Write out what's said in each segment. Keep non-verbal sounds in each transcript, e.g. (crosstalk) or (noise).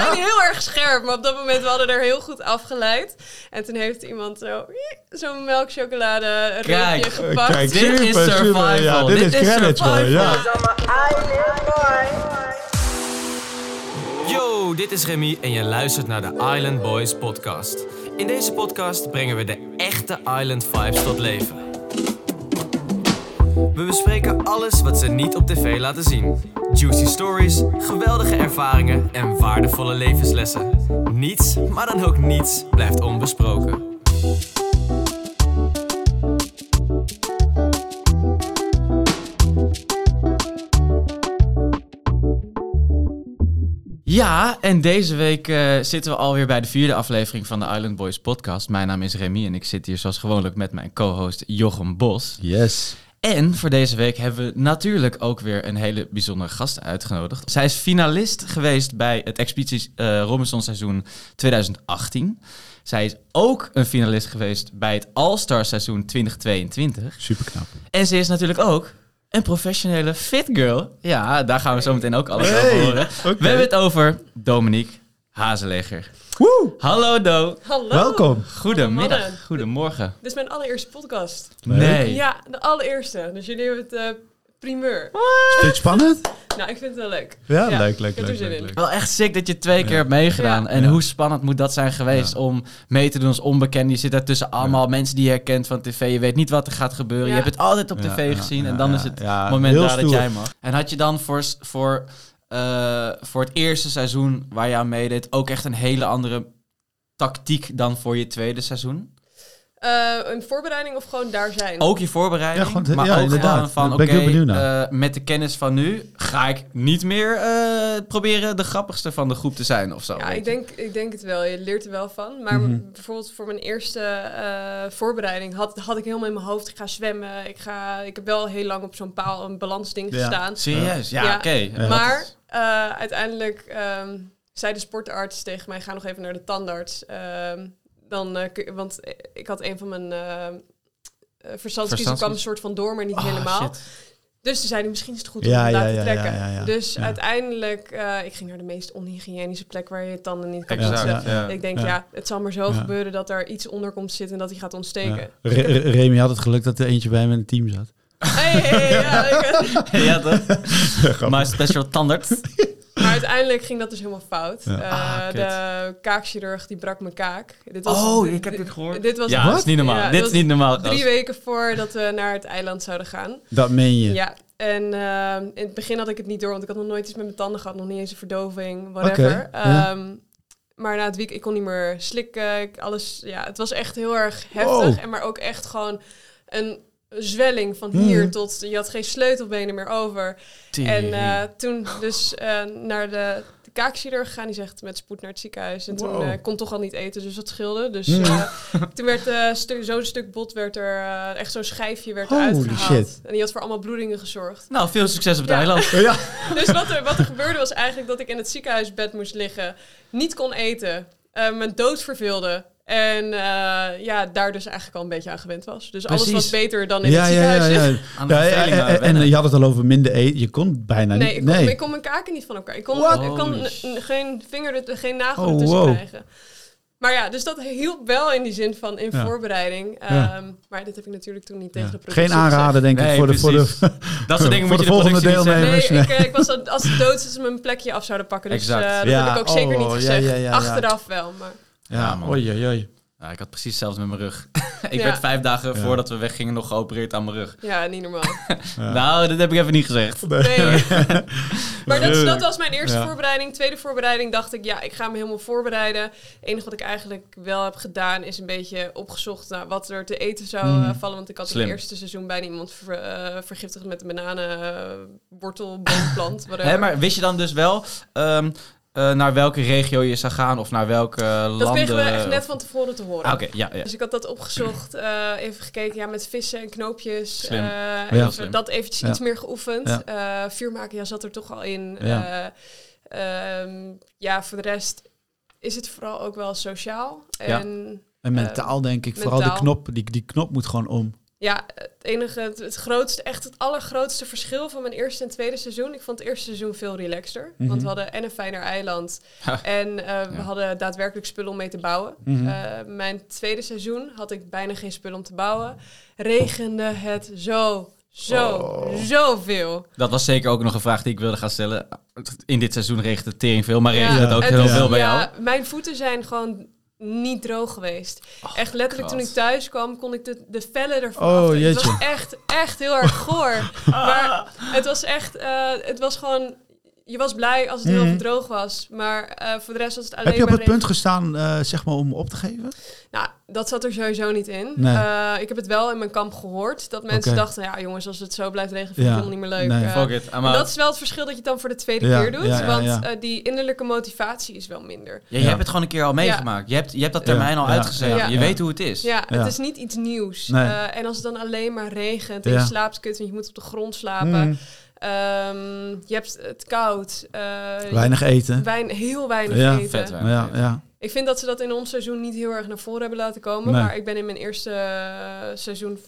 zijn heel erg scherp, maar op dat moment we hadden er heel goed afgeleid. En toen heeft iemand zo zo'n melkchocolade reepje gepakt. Kijk, Dit is super. survival. Ja, dit, Dit is is wel, ja. Yo, dit is Remy en je luistert naar de Island Boys podcast. In deze podcast brengen we de echte Island vibes tot leven. We bespreken alles wat ze niet op tv laten zien. Juicy stories, geweldige ervaringen en waardevolle levenslessen. Niets, maar dan ook niets, blijft onbesproken. Ja, en deze week eh, zitten we alweer bij de vierde aflevering van de Island Boys podcast. Mijn naam is Remy en ik zit hier zoals gewoonlijk met mijn co-host Jochem Bos. Yes. En voor deze week hebben we natuurlijk ook weer een hele bijzondere gast uitgenodigd. Zij is finalist geweest bij het Expeditie eh Robinson seizoen 2018. Zij is ook een finalist geweest bij het All-Star seizoen 2022. Super knap. En ze is natuurlijk ook een professionele fit girl. Ja, daar gaan we zo meteen ook alles over horen. We hebben het over Dominique Hazeleger. Woe! Hallo Do. Hallo. Welkom. Goedemiddag. Goedemorgen. Dit is mijn allereerste podcast. Nee. Ja, de allereerste. Dus jullie hebben het eh, primeur. Vind je het spannend? Nou, ik vind het wel leuk. Ja, Ja, leuk, leuk, ik heb er leuk, zin leuk, in. leuk. Wel echt sick dat je twee keer hebt meegedaan. Ja. En Ja. hoe spannend moet dat zijn geweest Ja. om mee te doen als onbekend. Je zit daar tussen allemaal mensen die je herkent van tv. Je weet niet wat er gaat gebeuren. Ja. Je hebt het altijd op tv ja, gezien. ja, en dan ja, is het ja, moment daar dat jij mag. En had je dan voor, voor, eh, voor het eerste seizoen waar je aan meedeed ook echt een hele andere tactiek dan voor je tweede seizoen? Eh, een voorbereiding of gewoon daar zijn? Ook je voorbereiding, Ja, gewoon- maar ja, ook inderdaad. van, oké, benieuwd naar. eh, met de kennis van nu ga ik niet meer eh, proberen de grappigste van de groep te zijn of zo. Ja, ik denk, ik denk het wel. Je leert er wel van. Maar Mhm. bijvoorbeeld voor mijn eerste eh, voorbereiding had, had ik helemaal in mijn hoofd... ik ga zwemmen. Ik, ga, ik heb wel heel lang op zo'n paal een balansding Ja. gestaan. Serieus? Ja, Ja. oké. Ja. Maar eh, uiteindelijk ehm, zei de sportarts tegen mij... ga nog even naar de tandarts. Ehm, dan, eh, want ik had een van mijn... eh uh, verstandskiezen kwam een soort van door, maar niet Oh, helemaal. shit. Dus toen zei hij, misschien is het goed Ja, om het ja, laten ja, trekken. ja, ja, ja. Dus Ja. uiteindelijk, eh, ik ging naar de meest onhygiënische plek waar je tanden niet kan poetsen. ja. Ik denk, Ja. ja. het zal maar zo Ja. gebeuren dat er iets onder komt zitten en dat hij gaat ontsteken. Ja. Re- Re- Remy had het geluk dat er eentje bij hem in het team zat. Hey, hey, ja, (laughs) ja, toch? (laughs) Special tandarts. (laughs) maar uiteindelijk ging dat dus helemaal fout. Ja. Eh, Ah, de kaakchirurg die brak mijn kaak. Dit was, Oh, ik heb dit gehoord. Dit was Ja, dat is niet normaal. Ja, dit is niet normaal. drie gast. weken voordat we naar het eiland zouden gaan. Dat meen je. Ja, en ehm, in het begin had ik het niet door, want ik had nog nooit iets met mijn tanden gehad, nog niet eens een verdoving, whatever. Ehm, maar na het week, ik kon niet meer slikken, ik- alles, ja, het was echt heel erg heftig. Wow. En maar ook echt gewoon een zwelling van hier Mhm. tot, je had geen sleutelbenen meer over. En eh, toen dus eh, naar de, de kaakchirurg gegaan, die zegt met spoed naar het ziekenhuis. En toen eh, kon toch al niet eten, dus dat scheelde. Dus Mm. eh, toen werd eh, stu- zo'n stuk bot, werd er echt zo'n schijfje werd Holy eruit gehaald. shit. En die had voor allemaal bloedingen gezorgd. Nou, veel succes op het Ja. eiland. (laughs) Ja. Dus wat er, wat er gebeurde was eigenlijk dat ik in het ziekenhuisbed moest liggen, niet kon eten, eh me dood verveelde. En eh, ja, daar dus eigenlijk al een beetje aan gewend was. Dus alles was beter dan in Ja, het ja, ja, ziekenhuis. ja. Aan de Ja, verveling en- aan en, je had het al over minder eten. Je kon bijna Nee, ik niet. kon, Nee. ik kon mijn kaken niet van elkaar. Ik kon, ik kon geen vinger, er- geen nagel Oh, ertussen wow. krijgen. Maar ja, dus dat hielp wel in die zin van in Ja. voorbereiding. Ja. Ehm, maar dit heb ik natuurlijk toen niet Ja. tegen de productie Geen aanraden, denk ik, Nee, voor de, voor de. Dat soort (laughs) dingen Voor moet de je de volgende productie niet zeggen. deelnemer. Nee, Nee. ik, eh, ik was dat- als het dood is, ze me een plekje af zouden pakken. Dus eh, dat Ja, heb ik ook zeker niet oh, ja, gezegd. ja, ja, ja. Achteraf wel, maar... Ja, man. oei, oei, oei. Ja, ik had precies zelfs met mijn rug. (laughs) ik Ja. werd vijf dagen Ja. voordat we weggingen nog geopereerd aan mijn rug. Ja, niet normaal. (laughs) Ja. Nou, dat heb ik even niet gezegd. Nee. (laughs) maar dat, dat was mijn eerste Ja. voorbereiding. Tweede voorbereiding dacht ik, ja, ik ga me helemaal voorbereiden. Het enige wat ik eigenlijk wel heb gedaan, is een beetje opgezocht naar wat er te eten zou Mm. eh, vallen. Want ik had in Slim. het eerste seizoen bijna iemand ver- eh, vergiftigd met een bananenwortel, boomplant, whatever. Hè, maar wist je dan dus wel ehm, eh, naar welke regio je zou gaan of naar welke dat landen? kregen we echt net van tevoren te horen. Ah, Oké, ja, ja. Dus ik had dat opgezocht, eh, even gekeken ja, met vissen en knoopjes. Slim. eh, Ja. even Slim. Dat eventjes Ja. iets meer geoefend. Ja. Vuurmaken ja, zat er toch al in. Ja. Eh, ehm, ja, voor de rest is het vooral ook wel sociaal. Ja. En En mentaal denk ik, vooral de knop, die, die knop moet gewoon om. Ja, het enige, het, het grootste, echt het allergrootste verschil van mijn eerste en tweede seizoen. Ik vond het eerste seizoen veel relaxter. Mhm. Want we hadden en een fijner eiland. (laughs) Ha. En eh, we Ja. hadden daadwerkelijk spullen om mee te bouwen. Mhm. Eh, mijn tweede seizoen had ik bijna geen spullen om te bouwen. Regende het zo, zo, Oh. zoveel. Dat was zeker ook nog een vraag die ik wilde gaan stellen. In dit seizoen regent het tering veel, maar regent Ja, het ook heel veel bij ja, jou? Mijn voeten zijn gewoon niet droog geweest. Oh, echt letterlijk God. toen ik thuis kwam, kon ik de, de vellen ervan Oh, aftrekken. Het jeetje. was echt, echt heel erg goor. (laughs) maar het was echt, eh, het was gewoon... Je was blij als het heel Mhm. veel droog was. Maar eh, voor de rest was het alleen Heb je op het punt gestaan, eh, zeg maar, om op te geven? Nou, dat zat er sowieso niet in. Nee. Eh, ik heb het wel in mijn kamp gehoord. Dat mensen dachten, ja jongens, als het zo blijft regenen, vind ik Ja. het helemaal niet meer leuk. Nee. Fuck it, I'm en out. dat is wel het verschil dat je het dan voor de tweede Ja, keer doet. ja, ja, want ja. die innerlijke motivatie is wel minder. Ja, je Ja. hebt het gewoon een keer al meegemaakt. Je, hebt, je hebt dat termijn al ja, je weet hoe het is. Ja, Ja. het is niet iets nieuws. Nee. Eh, en als het dan alleen maar regent en Ja. je slaapt kut en je moet op de grond slapen. Mhm. Ehm, je hebt het koud. eh, Weinig eten. wein- heel weinig Ja. eten. Vet weinig. Ja, ja. Ik vind dat ze dat in ons seizoen niet heel erg naar voren hebben laten komen. Nee. Maar ik ben in mijn eerste eh, seizoen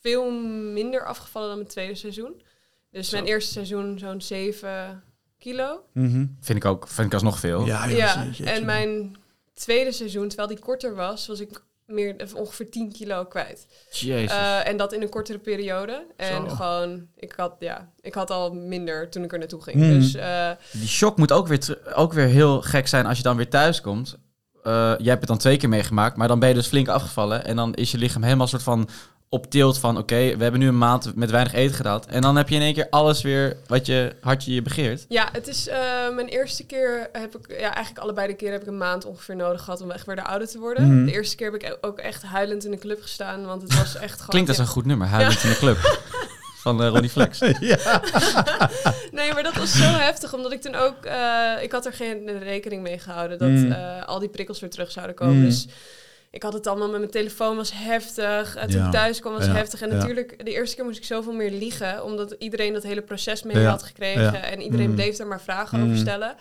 veel minder afgevallen dan mijn tweede seizoen. Dus Zo. mijn eerste seizoen zo'n 7 kilo. Mhm. Vind ik ook vind ik alsnog veel. Ja, ja, jeetje. en mijn tweede seizoen, terwijl die korter was, was ik meer, ongeveer 10 kilo kwijt. Jezus. Eh, en dat in een kortere periode. En Zo. gewoon, ik had, ja, ik had al minder toen ik er naartoe ging. Mhm. Dus eh, Die shock moet ook weer, ook weer heel gek zijn als je dan weer thuis komt. Eh, jij hebt het dan twee keer meegemaakt, maar dan ben je dus flink afgevallen. En dan is je lichaam helemaal soort van op tilt van... oké, we hebben nu een maand met weinig eten gehad. En dan heb je in één keer alles weer wat je hartje je begeert. ja, het is eh, mijn eerste keer heb ik, ja, eigenlijk allebei de keer heb ik een maand ongeveer nodig gehad om echt weer de ouder te worden. Mhm. De eerste keer heb ik ook echt huilend in de club gestaan, want het was echt (laughs) gewoon... Klinkt als een goed nummer, Huilend in de Club. (laughs) Van eh, Ronnie Flex. (laughs) ja. Nee, maar dat was zo heftig, omdat ik toen ook... eh, ik had er geen rekening mee gehouden dat Mm. eh, al die prikkels weer terug zouden komen. Mm. Dus ik had het allemaal met mijn telefoon, was heftig. En toen Ja. ik thuis kwam, was Ja. heftig. En natuurlijk, de eerste keer moest ik zoveel meer liegen, omdat iedereen dat hele proces mee had gekregen. En iedereen Mm. bleef daar maar vragen Mm. over stellen.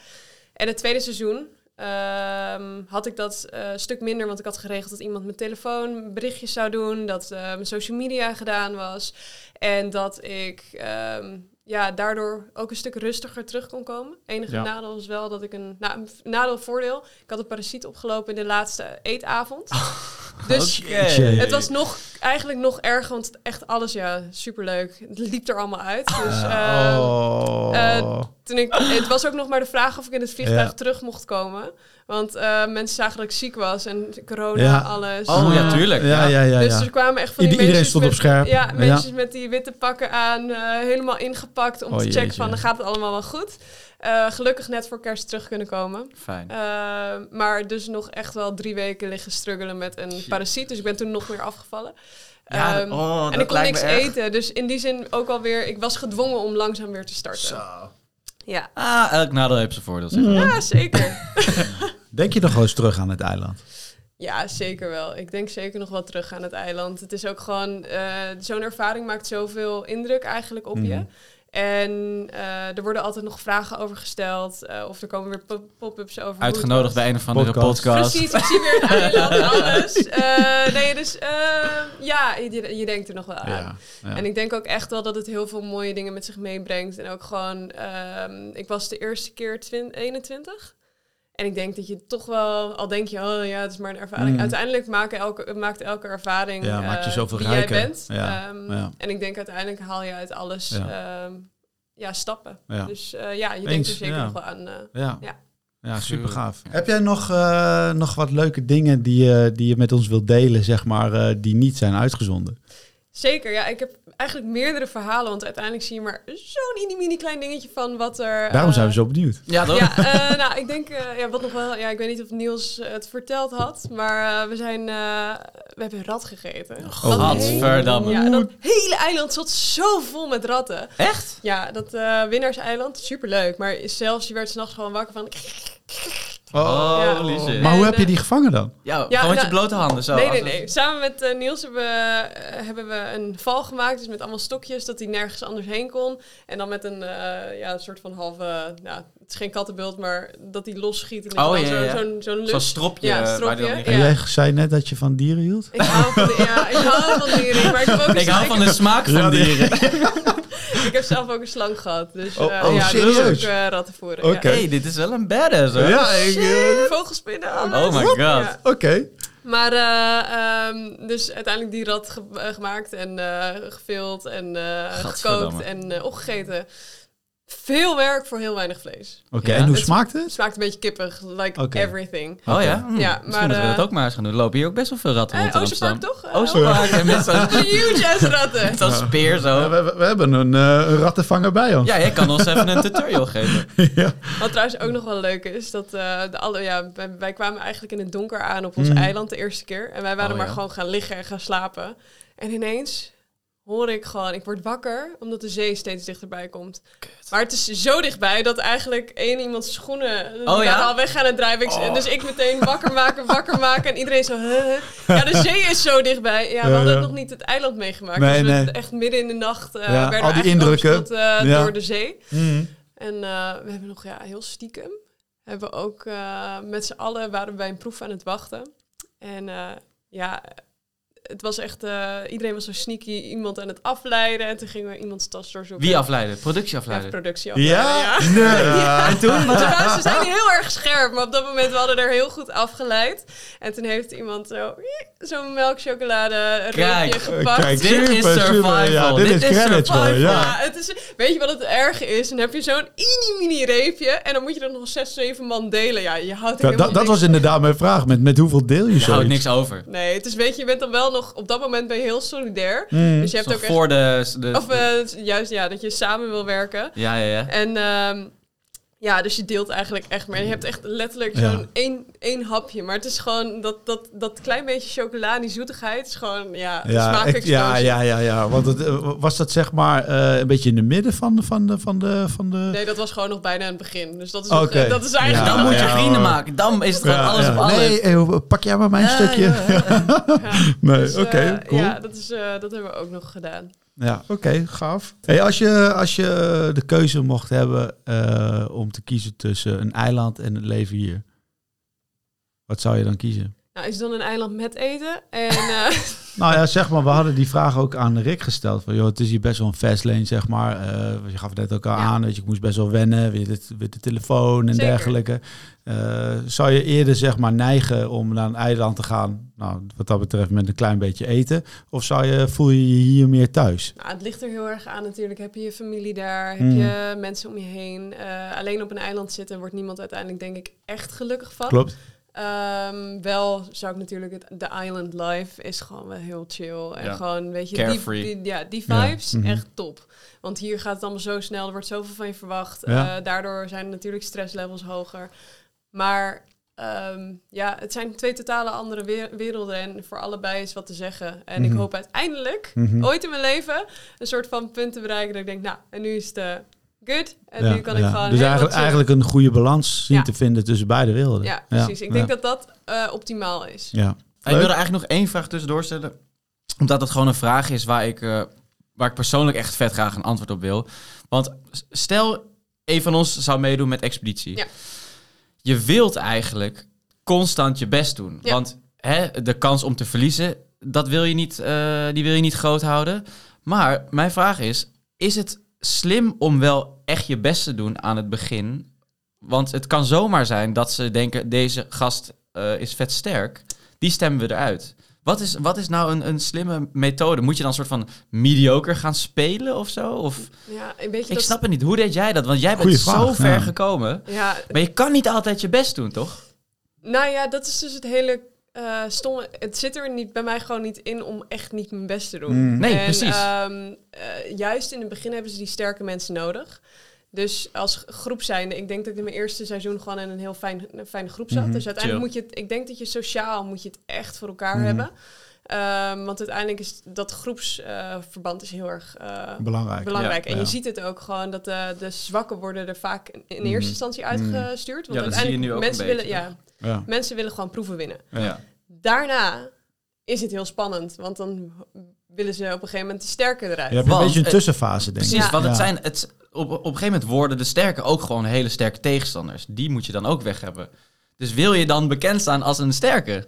En het tweede seizoen ehm, had ik dat eh, een stuk minder, want ik had geregeld dat iemand mijn telefoon berichtjes zou doen, dat eh, mijn social media gedaan was en dat ik ehm, ja, daardoor ook een stuk rustiger terug kon komen. Enige Ja. nadeel was wel dat ik een, nou, een nadeel voordeel, ik had een parasiet opgelopen in de laatste eetavond. (laughs) Dus Oké. het was nog, eigenlijk nog erger, want echt alles, ja, superleuk. Het liep er allemaal uit. Dus ehm, oh. eh, toen ik, het was ook nog maar de vraag of ik in het vliegtuig Ja. terug mocht komen. Want eh, mensen zagen dat ik ziek was en corona, Ja. alles. Oh, ja, Eh, tuurlijk. Ja, ja, ja. dus ja. er kwamen echt van die Iedereen mensen stond op met- scherp. Ja, Ja. mensen met die witte pakken aan, eh, helemaal ingepakt om Oh, te checken jeetje. van, dan gaat het allemaal wel goed. Eh, gelukkig net voor kerst terug kunnen komen. Fijn. Eh, maar dus nog echt wel drie weken liggen struggelen met een Shit. parasiet. Dus ik ben toen nog meer afgevallen. Ja, Ehm, oh, en ik kon niks eten. Dus in die zin ook alweer... Ik was gedwongen om langzaam weer te starten. Ja. Ah, elk nadeel heeft zijn voordeel. zeg maar. ja, zeker. (laughs) Denk je nog wel eens terug aan het eiland? Ja, zeker wel. Ik denk zeker nog wel terug aan het eiland. Het is ook gewoon... eh, Zo'n ervaring maakt zoveel indruk eigenlijk op je. Mhm. En eh, er worden altijd nog vragen over gesteld. eh, of er komen weer pop- pop-ups over. het Uitgenodigd bij een of andere Podcast. podcast. Precies, ik zie weer een eiland en (laughs) alles. Eh, nee, dus eh, ja, je, je denkt er nog wel aan. Ja. ja. En ik denk ook echt wel dat het heel veel mooie dingen met zich meebrengt. En ook gewoon, ehm, ik was de eerste keer twin- 21. En ik denk dat je toch wel, al denk je, oh ja, het is maar een ervaring. Mm. Uiteindelijk maakt elke, maakt elke ervaring Ja, maakt je eh, zoveel wie rijker. jij bent. Ja, Ehm, ja. En ik denk uiteindelijk haal je uit alles Ja. ja. ja, stappen. Ja. Dus eh, ja, je denkt er zeker ja. nog wel aan. eh, Ja. Ja. Ja, super gaaf. Heb jij nog, eh, nog wat leuke dingen die, je die je met ons wilt delen, zeg maar, eh, die niet zijn uitgezonden? Zeker, ja. Ik heb eigenlijk meerdere verhalen, want uiteindelijk zie je maar zo'n mini mini klein dingetje van wat er... Daarom eh, zijn we zo benieuwd. Ja, toch? Ja, eh, nou, ik denk, eh, ja, wat nog wel, ja, ik weet niet of Niels eh, het verteld had, maar eh, we zijn, eh, we hebben rat gegeten. Dat Gadverdamme. hele- Ja, dat hele eiland zat zo vol met ratten. Echt? Ja, dat eh winnaarseiland, superleuk, maar zelfs je werd s'nachts gewoon wakker van... (laughs) (laughs) Oh, Ja. holy shit. Maar hoe heb je eh, die gevangen dan? Ja, Ja, gewoon met je nou, blote handen zo. nee, nee, nee. Samen met eh, Niels hebben we, eh, hebben we een val gemaakt, dus met allemaal stokjes, dat hij nergens anders heen kon. En dan met een, eh, ja, een soort van halve, ja, is geen kattenbeeld, maar dat die losschiet. En oh, ja, zo'n ja. zo'n zo'n zo stropje. Ja, stropje. En jij zei net dat je van dieren hield? Ik hou van, ja, ik hou van dieren. Maar ik, (laughs) ik hou van de smaak van dieren. (laughs) (laughs) ik heb zelf ook een slang gehad. Dus uh, oh, oh, ja, serieus? ook uh. Oké, hey, dit is wel een badass hoor. Ja, ik, uh, Vogelspinnen. Oh my god. Oké. Maar uh, um, dus uiteindelijk die rat ge gemaakt en uh, gevild en uh, gekookt en opgegeten. Veel werk voor heel weinig vlees. Oké, en hoe smaakt het? Het smaakt een beetje kippig, like everything. Oh ja? Ja maar, moeten we dat ook maar eens gaan doen. Er lopen hier ook best wel veel ratten rond in Amsterdam. toch? Oosterpark en met zo'n... Huge ass ratten. Zo'n speer zo. we, we, hebben een uh, rattenvanger bij ons. Ja, jij kan ons even een tutorial geven. (laughs) ja. Wat trouwens ook nog wel leuk is, dat uh, de alle, ja, wij, kwamen eigenlijk in het donker aan op ons mm. eiland de eerste keer. En wij waren oh, maar gewoon gaan liggen en gaan slapen. En ineens hoor ik gewoon, ik word wakker omdat de zee steeds dichterbij komt. Maar het is zo dichtbij dat eigenlijk één iemands schoenen oh, ja? al weg gaan het drijven. Oh. Dus ik meteen wakker maken, wakker maken en iedereen zo, huh? Ja, de zee is zo dichtbij. Ja, we hadden nog niet het eiland meegemaakt. Nee, dus we echt midden in de nacht uh, ja, werden al die indrukken uh, door de zee. Mm. En uh, we hebben nog ja, heel stiekem, hebben ook met z'n allen waren we bij een proef aan het wachten. En ja, het was echt, uh, iedereen was zo sneaky, iemand aan het afleiden. En toen gingen we iemands tas doorzoeken. Wie afleiden? Productie afleiden? Ja, productie afleiden, ja? ja. Nee. (laughs) ja. En toen? Want ze zijn heel erg scherp, maar op dat moment we hadden er heel goed afgeleid. En toen heeft iemand zo, zo'n melkchocolade reepje gepakt. Kijk, dit is survival. Ja, dit, dit, is survival. Ja. ja. het is, weet je wat het erge is? Dan heb je zo'n mini-mini reepje en dan moet je er nog zes, zeven man delen. Ja, je houdt er Dat, dat was inderdaad mijn vraag. Met, met hoeveel deel je, zo? Je houdt niks over. Nee, het is, weet je, je bent dan wel nog op dat moment ben je heel solidair. Mm. Dus je hebt ook voor de, de, Of uh, juist, ja, dat je samen wil werken. Ja, ja, ja. En um, ja, dus je deelt eigenlijk echt maar Je hebt echt letterlijk zo'n één, één hapje. Maar het is gewoon dat, dat, dat klein beetje chocola, die zoetigheid, is gewoon, ja, ja, ik, ja, ja, ja, ja. Want het, eh, was dat zeg maar uh, een beetje in de midden van de, van de, van de, van de... Nee, dat was gewoon nog bijna aan het begin. Dus dat is, nog, dat is eigenlijk... Ja, dan moet je vrienden maken. Dan is het gewoon alles op alles. Nee, pak jij maar mijn stukje. (laughs) nee, dus, oké, okay, uh, Ja, dat, is, dat hebben we ook nog gedaan. Ja, oké, gaaf. Hey, als, je, als je de keuze mocht hebben uh, om te kiezen tussen een eiland en het leven hier, wat zou je dan kiezen? Nou, is dan een eiland met eten? En, uh... (laughs) nou ja, zeg maar, we hadden die vraag ook aan Rick gesteld. Van, joh, het is hier best wel een fast lane, zeg maar. Uh, je gaf het net ook al aan, weet je, ik moest best wel wennen, weer de, weer de telefoon en dergelijke. Uh, zou je eerder, zeg maar, neigen om naar een eiland te gaan, nou, wat dat betreft met een klein beetje eten? Of zou je, voel je je hier meer thuis? Nou, het ligt er heel erg aan natuurlijk. Heb je je familie daar? Heb mm. je mensen om je heen? alleen op een eiland zitten wordt niemand uiteindelijk, denk ik, echt gelukkig van. Klopt. Um, wel zou ik natuurlijk het, de island life is gewoon wel heel chill. En gewoon, weet je, Carefree. die, ja, die vibes, mhm. echt top. Want hier gaat het allemaal zo snel, er wordt zoveel van je verwacht. Uh, daardoor zijn natuurlijk stresslevels hoger. Maar um, ja, het zijn twee totale andere werelden en voor allebei is wat te zeggen. En ik mhm. hoop uiteindelijk, mm ooit in mijn leven, een soort van punt te bereiken dat ik denk, nou, en nu is het... Uh, good. En nu kan ik gewoon. Dus eigenlijk, eigenlijk een goede balans zien te vinden tussen beide werelden. Ja, precies. Ik denk dat dat uh, optimaal is. Ja. Ik wilde eigenlijk nog één vraag tussendoor stellen. Omdat het gewoon een vraag is waar ik, uh, waar ik persoonlijk echt vet graag een antwoord op wil. Want stel, een van ons zou meedoen met expeditie. Ja. Je wilt eigenlijk constant je best doen. Want hè, de kans om te verliezen, dat wil je niet, uh, die wil je niet groot houden. Maar mijn vraag is, is het slim om wel echt je best te doen aan het begin. Want het kan zomaar zijn dat ze denken, deze gast uh, is vet sterk. Die stemmen we eruit. Wat is, wat is nou een, een slimme methode? Moet je dan een soort van mediocre gaan spelen of zo? Of... Ja, een beetje ik snap het niet. Hoe deed jij dat? Want jij bent zo ver gekomen. Ja. Maar je kan niet altijd je best doen, toch? Nou ja, dat is dus het hele uh, stom, het zit er niet, bij mij gewoon niet in om echt niet mijn best te doen. Mm. Nee, en, precies. Um, juist in het begin hebben ze die sterke mensen nodig. Dus als groep zijnde, ik denk dat ik in mijn eerste seizoen gewoon in een heel fijn, een fijne groep zat. Mhm. Dus uiteindelijk moet je het, ik denk dat je sociaal moet je het echt voor elkaar mhm. hebben. Um, want uiteindelijk is dat groepsverband uh, is heel erg uh, belangrijk. belangrijk. en je ziet het ook gewoon dat de, de zwakken worden er vaak in, eerste mhm. instantie uitgestuurd. Want ja, dat zie je nu ook mensen een willen, ja, ja. Mensen willen gewoon proeven winnen. Ja. Daarna is het heel spannend, want dan willen ze op een gegeven moment de sterke eruit. Je hebt een beetje een tussenfase, denk ik. Precies, want het zijn, het, op, op een gegeven moment worden de sterke ook gewoon hele sterke tegenstanders. Die moet je dan ook weg hebben. Dus wil je dan bekend staan als een sterke?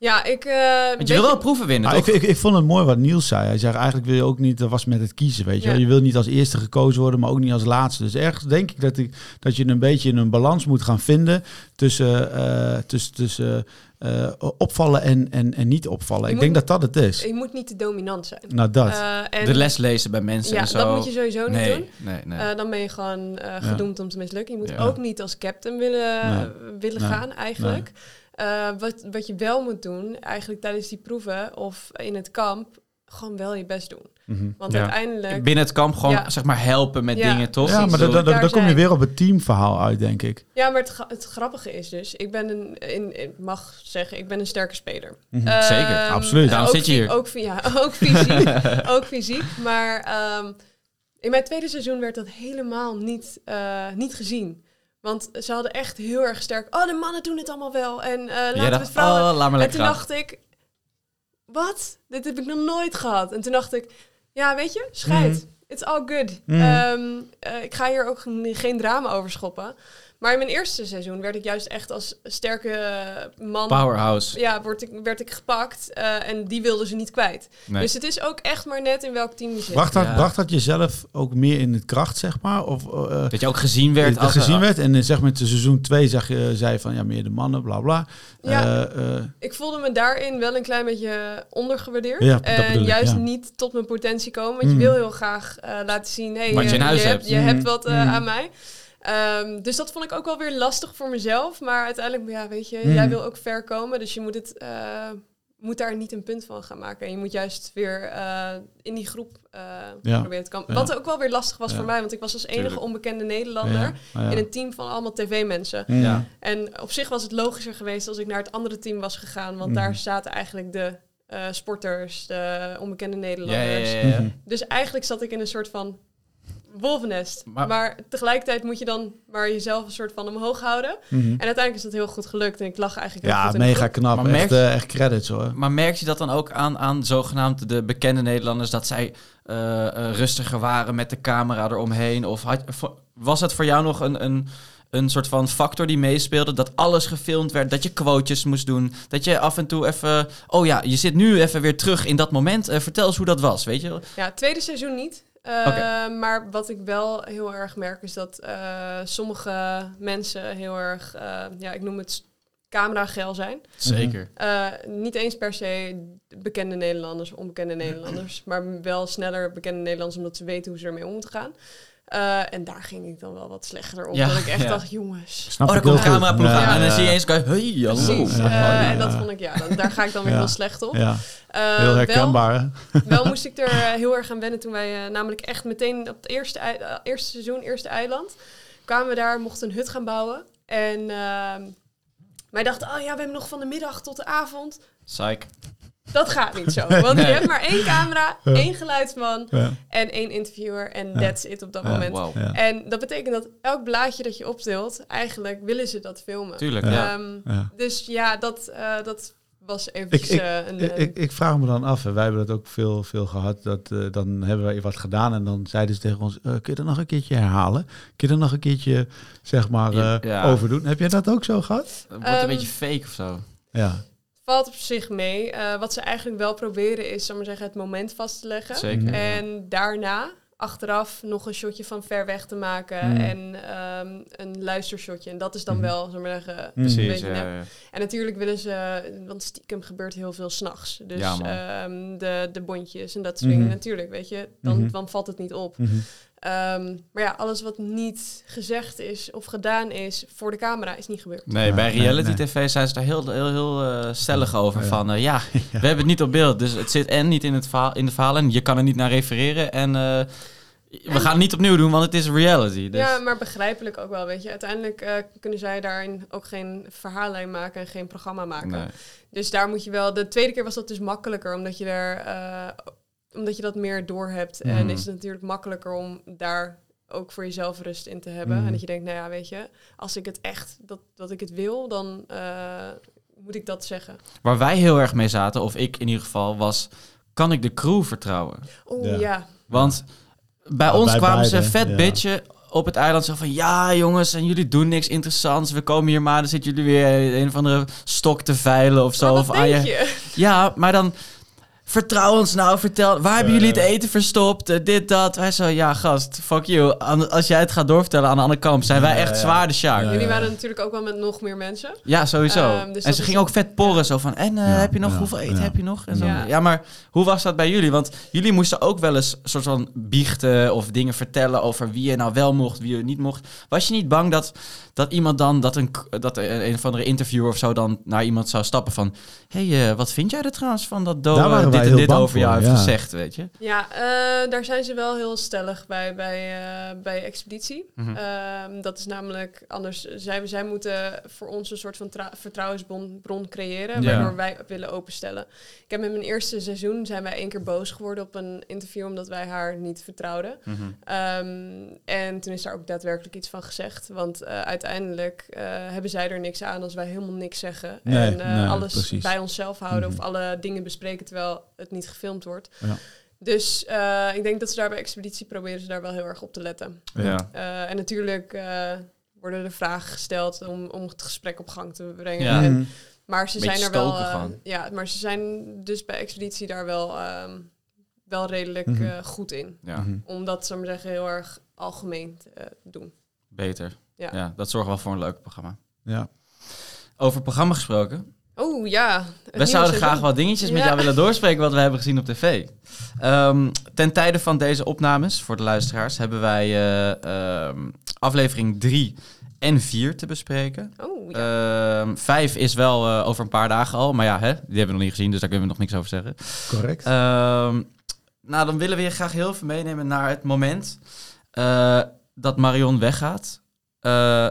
Ja, ik... Uh, Want je wil wel proeven winnen, toch? Ik, ik, ik, vond het mooi wat Niels zei. Hij zei eigenlijk wil je ook niet, dat was met het kiezen, weet je Je wil niet als eerste gekozen worden, maar ook niet als laatste. Dus ergens denk ik dat, ik, dat je een beetje een balans moet gaan vinden tussen, uh, tussen, tussen uh, opvallen en, en, en niet opvallen. ik denk dat dat het is. Je moet niet te dominant zijn. Nou, dat. en de les lezen bij mensen ja, en zo. dat moet je sowieso niet nee, doen. Nee, nee. dan ben je gewoon gedoemd om te mislukken. Je moet ook niet als captain willen, willen gaan, eigenlijk. Uh, wat, wat je wel moet doen, eigenlijk tijdens die proeven of in het kamp, gewoon wel je best doen. Mhm. Want uiteindelijk... Binnen het kamp gewoon, zeg maar, helpen met dingen, toch? Ja, maar dan kom je weer op het teamverhaal uit, denk ik. Ja, maar het, het grappige is dus, ik ben een, in, ik mag zeggen, ik ben een sterke speler. Mm -hmm. Zeker, absoluut. Daarom zit je hier. Ook, ja, (laughs) ook fysiek, (laughs) ook fysiek. Maar um, in mijn tweede seizoen werd dat helemaal niet, uh, niet gezien. Want ze hadden echt heel erg sterk. Oh, de mannen doen het allemaal wel. En uh, laten we het vrouwen. Oh, laat maar en toen dacht ik, wat? Dit heb ik nog nooit gehad. En toen dacht ik, ja, weet je, scheid. Mm. It's all good. Mm. Um, uh, ik ga hier ook geen drama over schoppen. Maar in mijn eerste seizoen werd ik juist echt als sterke man... Powerhouse. Ja, word ik, werd ik gepakt uh, en die wilden ze niet kwijt. Nee. Dus het is ook echt maar net in welk team je zit. Bracht dat, ja. bracht dat jezelf ook meer in het kracht, zeg maar? Of, uh, dat je ook gezien werd? Dat als gezien werd en zeg maar, in seizoen 2 zag je, zei van ja, meer de mannen, bla bla. Ja, uh, ik voelde me daarin wel een klein beetje ondergewaardeerd. Ja, en juist ik, ja. niet tot mijn potentie komen. Want mm. je wil heel graag laten zien, hey, wat je in huis je hebt. Je hebt wat mm. aan mij. Um, dus dat vond ik ook wel weer lastig voor mezelf. Maar uiteindelijk, ja, weet je, mm. jij wil ook ver komen. Dus je moet, het, uh, moet daar niet een punt van gaan maken. En je moet juist weer uh, in die groep uh, ja. proberen te komen. Ja. Wat ook wel weer lastig was ja. voor mij. Want ik was als enige Tuurlijk. onbekende Nederlander in een team van allemaal tv-mensen. En op zich was het logischer geweest als ik naar het andere team was gegaan. Want mm. daar zaten eigenlijk de sporters, de onbekende Nederlanders. Dus eigenlijk zat ik in een soort van wolvennest. Maar, maar, tegelijkertijd moet je dan maar jezelf een soort van omhoog houden. Mm -hmm. En uiteindelijk is dat heel goed gelukt. En ik lach eigenlijk Ja, mega knap. Maar echt, uh, echt credits hoor. Maar merk je dat dan ook aan, aan zogenaamd de bekende Nederlanders... dat zij uh, uh, rustiger waren met de camera eromheen? Of had, was het voor jou nog een... een een soort van factor die meespeelde. Dat alles gefilmd werd. Dat je quotejes moest doen. Dat je af en toe even. Oh ja, je zit nu even weer terug in dat moment. Uh, vertel eens hoe dat was, weet je? Ja, tweede seizoen niet. Uh, okay. Maar wat ik wel heel erg merk is dat uh, sommige mensen heel erg, uh, ja, ik noem het camera-gel zijn. Zeker. niet eens per se bekende Nederlanders, onbekende Nederlanders, maar wel sneller bekende Nederlanders omdat ze weten hoe ze ermee om moeten gaan. Uh, en daar ging ik dan wel wat slechter op. Ja, dat ik echt ja. dacht, jongens. Snap oh, daar komt een cameraploeg ja, en dan zie je eens, hey, hallo. Precies. Uh, en dat vond ik, ja, dan, daar ga ik dan weer heel slecht op. Ja. Uh, heel herkenbaar. Wel, (laughs) wel, moest ik er heel erg aan wennen toen wij namelijk echt meteen op het eerste, eerste seizoen, eerste eiland, kwamen we daar, mochten een hut gaan bouwen. En ehm, wij dachten, oh ja, we hebben nog van de middag tot de avond. Psych. Dat gaat niet zo. (laughs) Want nee. je hebt maar één camera, ja. één geluidsman ja. en één interviewer. En ja. that's it op dat moment. Wow. En dat betekent dat elk blaadje dat je optilt, eigenlijk willen ze dat filmen. Tuurlijk, um, Dus ja, dat, uh, dat was even ik, ik, uh, een, ik, ik, ik, vraag me dan af, en wij hebben dat ook veel, veel gehad, dat uh, dan hebben wij wat gedaan en dan zeiden ze tegen ons, kun je dat nog een keertje herhalen? Kun je dat nog een keertje, zeg maar, overdoen? Heb jij dat ook zo gehad? Wordt um, een beetje fake of zo. Ja valt op zich mee. Uh, wat ze eigenlijk wel proberen is, zal maar zeggen, het moment vast te leggen. Zeker. En daarna, achteraf, nog een shotje van ver weg te maken. Mm. En um, een luistershotje. En dat is dan mm. wel, zal maar zeggen, Precies, een beetje ja, ja. En natuurlijk willen ze, want stiekem gebeurt heel veel s'nachts. Dus ja, um, de, de bondjes en dat soort dingen, natuurlijk, weet je. Dan, Mhm. dan valt het niet op. -hmm. Um, maar ja, alles wat niet gezegd is of gedaan is voor de camera is niet gebeurd. Nee, bij reality nee, nee. tv zijn ze daar heel, heel, heel uh, stellig over. Ja. Van uh, ja, ja, we hebben het niet op beeld. Dus het zit en niet in, het verhaal, in de verhaal en je kan er niet naar refereren. En uh, we en, gaan het niet opnieuw doen, want het is reality. Dus. Ja, maar begrijpelijk ook wel, weet je. Uiteindelijk uh, kunnen zij daarin ook geen verhaallijn maken en geen programma maken. Nee. Dus daar moet je wel... De tweede keer was dat dus makkelijker, omdat je er... Uh, omdat je dat meer door hebt. Mm. En is het natuurlijk makkelijker om daar ook voor jezelf rust in te hebben. Mm. En dat je denkt, nou ja, weet je, als ik het echt, dat, dat ik het wil, dan uh, moet ik dat zeggen. Waar wij heel erg mee zaten, of ik in ieder geval, was kan ik de crew vertrouwen? Oeh, ja. Want bij Oh, ons bij kwamen ze vet ja. bitchen op het eiland. Zo van, ja jongens, en jullie doen niks interessants. We komen hier maar, dan zitten jullie weer een of andere stok te veilen of zo. Of aan je? Ja, maar dan... Vertrouw ons nou, vertel. Waar hebben Ja, jullie het ja. eten verstopt? Eh, dit, dat. Wij zo, ja, gast, fuck you. Als jij het gaat doorvertellen aan de andere kant, zijn wij Ja, echt ja. zwaar de. Ja, Ja, Jullie ja. waren natuurlijk ook wel met nog meer mensen. sowieso. Ehm, dus en ze gingen ook vet porren, zo van, en eh, Ja, heb je nog, ja, hoeveel eten ja. heb je nog? En zo. Ja. Ja. maar hoe was dat bij jullie? Want jullie moesten ook wel eens soort van biechten of dingen vertellen over wie je nou wel mocht, wie je niet mocht. Was je niet bang dat, dat iemand dan, dat een, dat een, een of andere interviewer of zo dan naar iemand zou stappen van, hé, hey, eh, wat vind jij er trouwens van dat waren dit en dit over jou voor, heeft ja. gezegd, weet je? Ja, eh, daar zijn ze wel heel stellig bij, bij, eh, bij Expeditie. Mhm. Ehm, dat is namelijk anders. Zij, zij moeten voor ons een soort van tra- vertrouwensbron bron creëren, Ja. waardoor wij willen openstellen. Ik heb in mijn eerste seizoen zijn wij één keer boos geworden op een interview omdat wij haar niet vertrouwden. Mhm. Ehm, en toen is daar ook daadwerkelijk iets van gezegd. Want eh, uiteindelijk eh, hebben zij er niks aan als wij helemaal niks zeggen. Nee, en eh, nee, alles precies. bij onszelf houden Mhm. of alle dingen bespreken terwijl het niet gefilmd wordt. Ja. Dus eh, ik denk dat ze daar bij Expeditie proberen ze daar wel heel erg op te letten. Ja. Eh, en natuurlijk eh, worden er vragen gesteld om, om het gesprek op gang te brengen. Ja. En, Mhm. maar ze Beetje zijn er wel. ja, maar ze zijn dus bij Expeditie daar wel, ehm, wel redelijk Mhm. eh, goed in. Ja, Mhm. Om dat, zou ik maar zeggen, heel erg algemeen te eh, doen. beter. Ja. Ja. dat zorgt wel voor een leuk programma. Ja. Over programma gesproken. Oh ja. het We zouden graag wat dingetjes met Ja. jou willen doorspreken wat we hebben gezien op tv. Ehm, ten tijde van deze opnames, voor de luisteraars, hebben wij eh, ehm, aflevering 3 en 4 te bespreken. Oh ja. Ehm, vijf is wel eh, over een paar dagen al, maar ja, hè, die hebben we nog niet gezien, dus daar kunnen we nog niks over zeggen. Correct. Ehm, nou, dan willen we je graag heel veel meenemen naar het moment eh, dat Marion weggaat eh,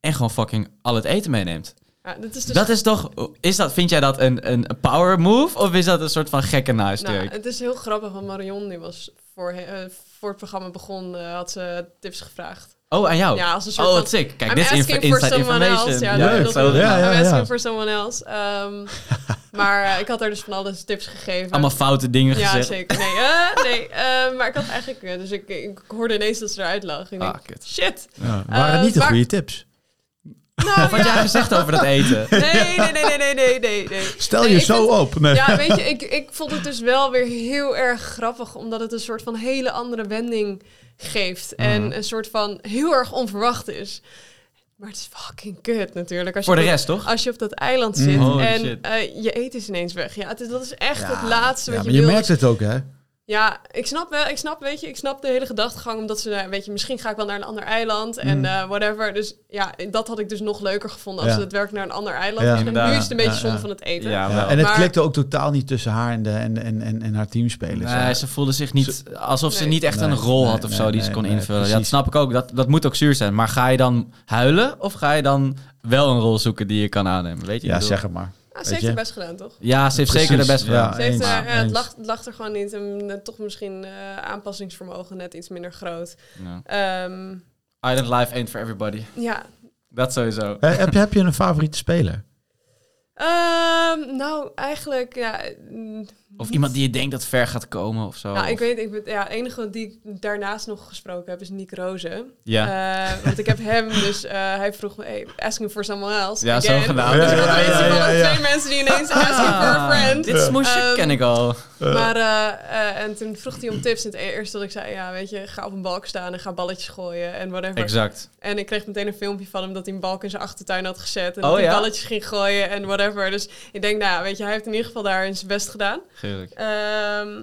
en gewoon fucking al het eten meeneemt. Ja dat is dus Dat is toch, is dat, vind jij dat een, een power move of is dat een soort van gekke nou, naastreek? het is heel grappig, want Marion die was voor, eh, voor het programma begon, eh, had ze tips gevraagd. oh, aan jou? Ja, als een soort oh, wat sick. Kijk, dit is inf- asking for inside someone information. else. Ja, Leuk. dat, Ja, ja, I'm ja. asking for someone else. Ehm, (laughs) maar eh, ik had haar dus van alles tips gegeven. Allemaal foute dingen ja, gezegd. zeker. Nee, eh, nee eh, maar ik had eigenlijk... dus ik, ik hoorde ineens dat ze eruit lag. Ik denk, Ah, kut. shit. Ja, waren niet de goede tips. Nou, Wat had ja. jij gezegd over dat eten? Nee, nee, nee, nee, nee, nee, nee, nee. (laughs) Stel je zo vind- op. Nee. Ja, (laughs) weet je, ik, ik vond het dus wel weer heel erg grappig, omdat het een soort van hele andere wending geeft. En Mhm. een soort van heel erg onverwacht is. Maar het is fucking kut natuurlijk. Als je Voor de op- rest, toch? Als je op dat eiland zit Mm. Holy en eh, je eten is ineens weg. Ja, het is, dat is echt Ja. het laatste Ja, wat maar je je wil. merkt het ook, hè? Ja, ik snap wel, ik snap, weet je, ik snap de hele gedachtegang, omdat ze, daar, weet je, misschien ga ik wel naar een ander eiland en Mm. eh, whatever. Dus ja, dat had ik dus nog leuker gevonden als Ja. ze het werk naar een ander eiland Ja. gingen. Nu is het een beetje Ja, zonde ja. van het eten. Ja, Ja, wel. en het Maar- klikte ook totaal niet tussen haar en, de, en, en, en, en haar teamspelers. Nee, ze voelde zich niet alsof ze Nee. niet echt een rol had of nee, zo die ze kon nee, invullen. Ja, dat snap ik ook. Dat, dat moet ook zuur zijn. Maar ga je dan huilen of ga je dan wel een rol zoeken die je kan aannemen? Weet je? ja, zeg het maar. Ah, ze heeft je? het best gedaan, toch? Ja, ze heeft zeker de best gedaan. ja. Ze heeft, eh, ja, het, lag, het lag er gewoon niet. En eh, toch misschien eh, aanpassingsvermogen net iets minder groot. Ja. Ehm, Island Life ain't for everybody. ja. Dat sowieso. Heb, je, heb je een favoriete speler? Ehm, nou, eigenlijk, ja... Of iemand die je denkt dat ver gaat komen of zo. Nou, ik Of- weet, ik, ben- ja, enige die ik daarnaast nog gesproken heb is Nick Rozen. Ja. Eh, want ik heb hem, dus eh, hij vroeg me, hey, asking for someone else. Ja, zo gedaan. Dus Ja, ik had ja, ja, ja, ja. twee mensen die ineens asking for a friend. Dit smoesje Ehm, ken ik al. Maar, eh, en toen vroeg hij om tips. En het eerste dat ik zei, ja, weet je, ga op een balk staan en ga balletjes gooien en whatever. Exact. En ik kreeg meteen een filmpje van hem dat hij een balk in zijn achtertuin had gezet. En Oh, dat hij ja? balletjes ging gooien en whatever. Dus ik denk, nou, weet je, hij heeft in ieder geval daar zijn best gedaan. Ehm,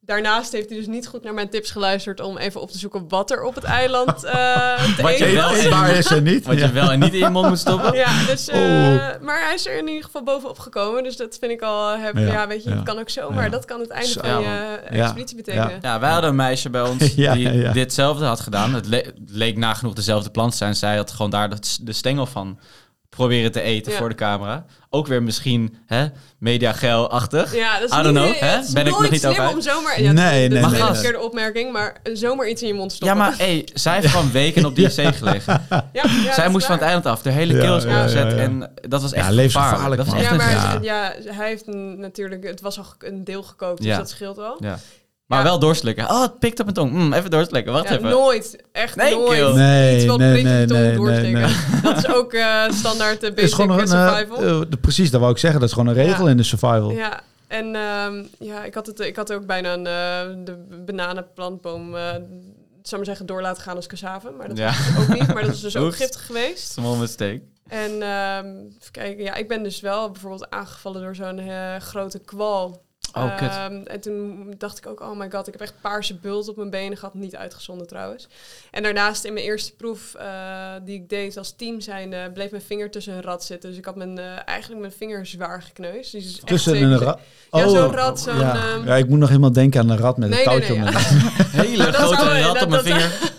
daarnaast heeft hij dus niet goed naar mijn tips geluisterd om even op te zoeken wat er op het eiland (laughs) eh te Wat je eten wel was. in- Waar is er niet? Wat Ja. je wel en niet in je mond moet stoppen. (laughs) Ja, dus, eh, Oeh. maar hij is er in ieder geval bovenop gekomen. Dus dat vind ik al, eh, heb, ja, Ja, weet je, ja. het kan ook zomaar. Ja. Dat kan het einde Zo, van je Ja. expeditie betekenen. Ja, wij hadden een meisje bij ons (laughs) Ja, die ja. ditzelfde had gedaan. Het le- leek nagenoeg dezelfde plant te zijn. Zij had gewoon daar de, de stengel van proberen te eten voor de camera. Ook weer misschien hè, mediageil-achtig. Ja, dat is I don't know. Hè? Ben ik nog niet over om zomaar... Ja, nee, nee, nee. een verkeerde opmerking, maar zomaar iets in je mond stoppen. Ja, maar hey, zij heeft gewoon weken op die IC (laughs) gelegen. Ja, zij moest van het eiland af. De hele keel is opgezet en dat was echt levensgevaarlijk. Dat was echt ja, maar ja. hij heeft natuurlijk... Het was al een deel gekookt, dus dat scheelt wel. Ja. Maar wel doorslikken. Oh, het pikt op mijn tong. Mm, even doorslikken. Wacht even. Nooit. Echt nee, nooit. Nee, Iets wat nee, nee, tong doorslikken. (laughs) Dat is ook uh, standaard de basic gewoon een, survival. Uh, precies, dat wou ik zeggen. Dat is gewoon een regel in de survival. Ja. En um, ja, ik had, het, ik had ook bijna een, uh, de bananenplantboom zou maar zeggen, door laten gaan als cassave. Maar dat ja. was ook niet. Maar dat is dus ook (laughs) giftig geweest. Small mistake. En um, even kijken, ja, ik ben dus wel bijvoorbeeld aangevallen door zo'n uh, grote kwal. Oh, kut. Um, en toen dacht ik ook, oh my god, ik heb echt paarse bult op mijn benen gehad. Niet uitgezonden trouwens. En daarnaast in mijn eerste proef uh, die ik deed als team zijn, bleef mijn vinger tussen een rat zitten. Dus ik had mijn, uh, eigenlijk mijn vinger zwaar gekneusd. Dus tussen een rat? Oh, ja, zo'n rat. Zo'n, ja. Um... ja. ik moet nog helemaal denken aan een rat met een touwtje nee, nee, ja. Hele (laughs) grote rat op mijn vinger. (laughs)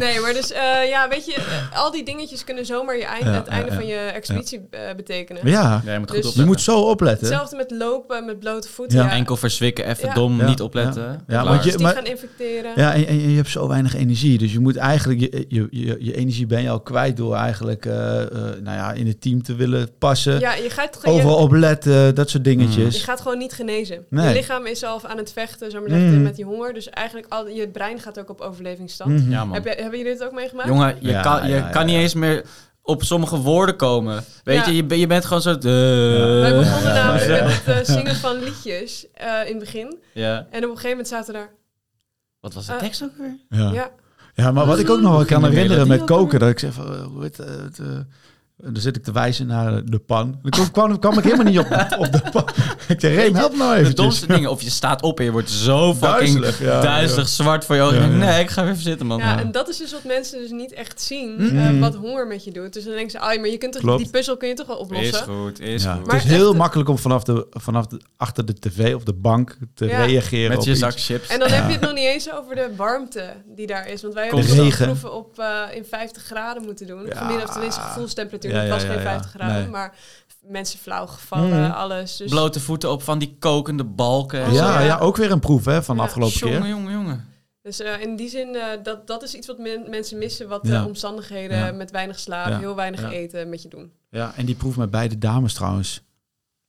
(laughs) nee, maar dus uh, ja, weet je, eh, al die dingetjes kunnen zomaar je eind, het einde van je expeditie uh, betekenen. Ja, je moet, dus, je moet zo opletten. Hetzelfde met lopen, met blote voeten. Ja. Enkel verzwikken, even dom, niet opletten. Ja, want je maar, gaan infecteren. Ja, en, en, je hebt zo weinig energie. Dus je moet eigenlijk, je, je, je, je energie ben je al kwijt door eigenlijk nou ja, in het team te willen passen. Ja, je gaat overal opletten, dat soort dingetjes. Je gaat gewoon niet genezen. Je lichaam is al aan het vechten, zo maar zeggen, mm. met die honger. Dus eigenlijk al je brein gaat ook op overlevingsstand. Mm -hmm. Ja, man. Heb je, hebben jullie dit ook meegemaakt? Jongen, je kan, je kan niet eens meer op sommige woorden komen. Weet je, je, je bent gewoon zo... Uh, Wij begonnen namelijk met het uh, zingen van liedjes uh, in het begin. Ja. En op een gegeven moment zaten daar... Wat was de tekst ook weer? Ja. ja. Ja, maar wat ik ook nog wel kan herinneren met koken, dat ik zeg van, hoe heet het, dan zit ik te wijzen naar de pan. Dan kwam, kwam ik helemaal niet op, op de pan. (laughs) Ik zei, Reem, help nou even. De domste dingen, of je staat op en je wordt zo fucking duizelig, zwart voor je ogen. Nee, ik ga even zitten, man. Ja, en dat is dus wat mensen dus niet echt zien, mm. uh, wat honger met je doet. Dus dan denken ze, ah, maar je kunt toch, die puzzel kun je toch wel oplossen. Is goed, is goed. Maar het is heel makkelijk om vanaf, de, vanaf de, achter de tv of de bank te reageren Met je zak chips. En dan heb je het nog niet eens over de warmte die daar is. Want wij hebben proeven op uh, in 50 graden moeten doen. Gemiddeld, tenminste gevoelstemperatuur. Ja, was geen 50 graden, maar mensen flauw gevallen, mm. alles. Dus... Blote voeten op van die kokende balken. Ja, ja, ook weer een proef hè, van de afgelopen jongen, keer. Jongen, jongen, Dus uh, in die zin, uh, dat, dat is iets wat mensen missen, wat de omstandigheden met weinig slaap, heel weinig eten met je doen. Ja, en die proef met beide dames trouwens.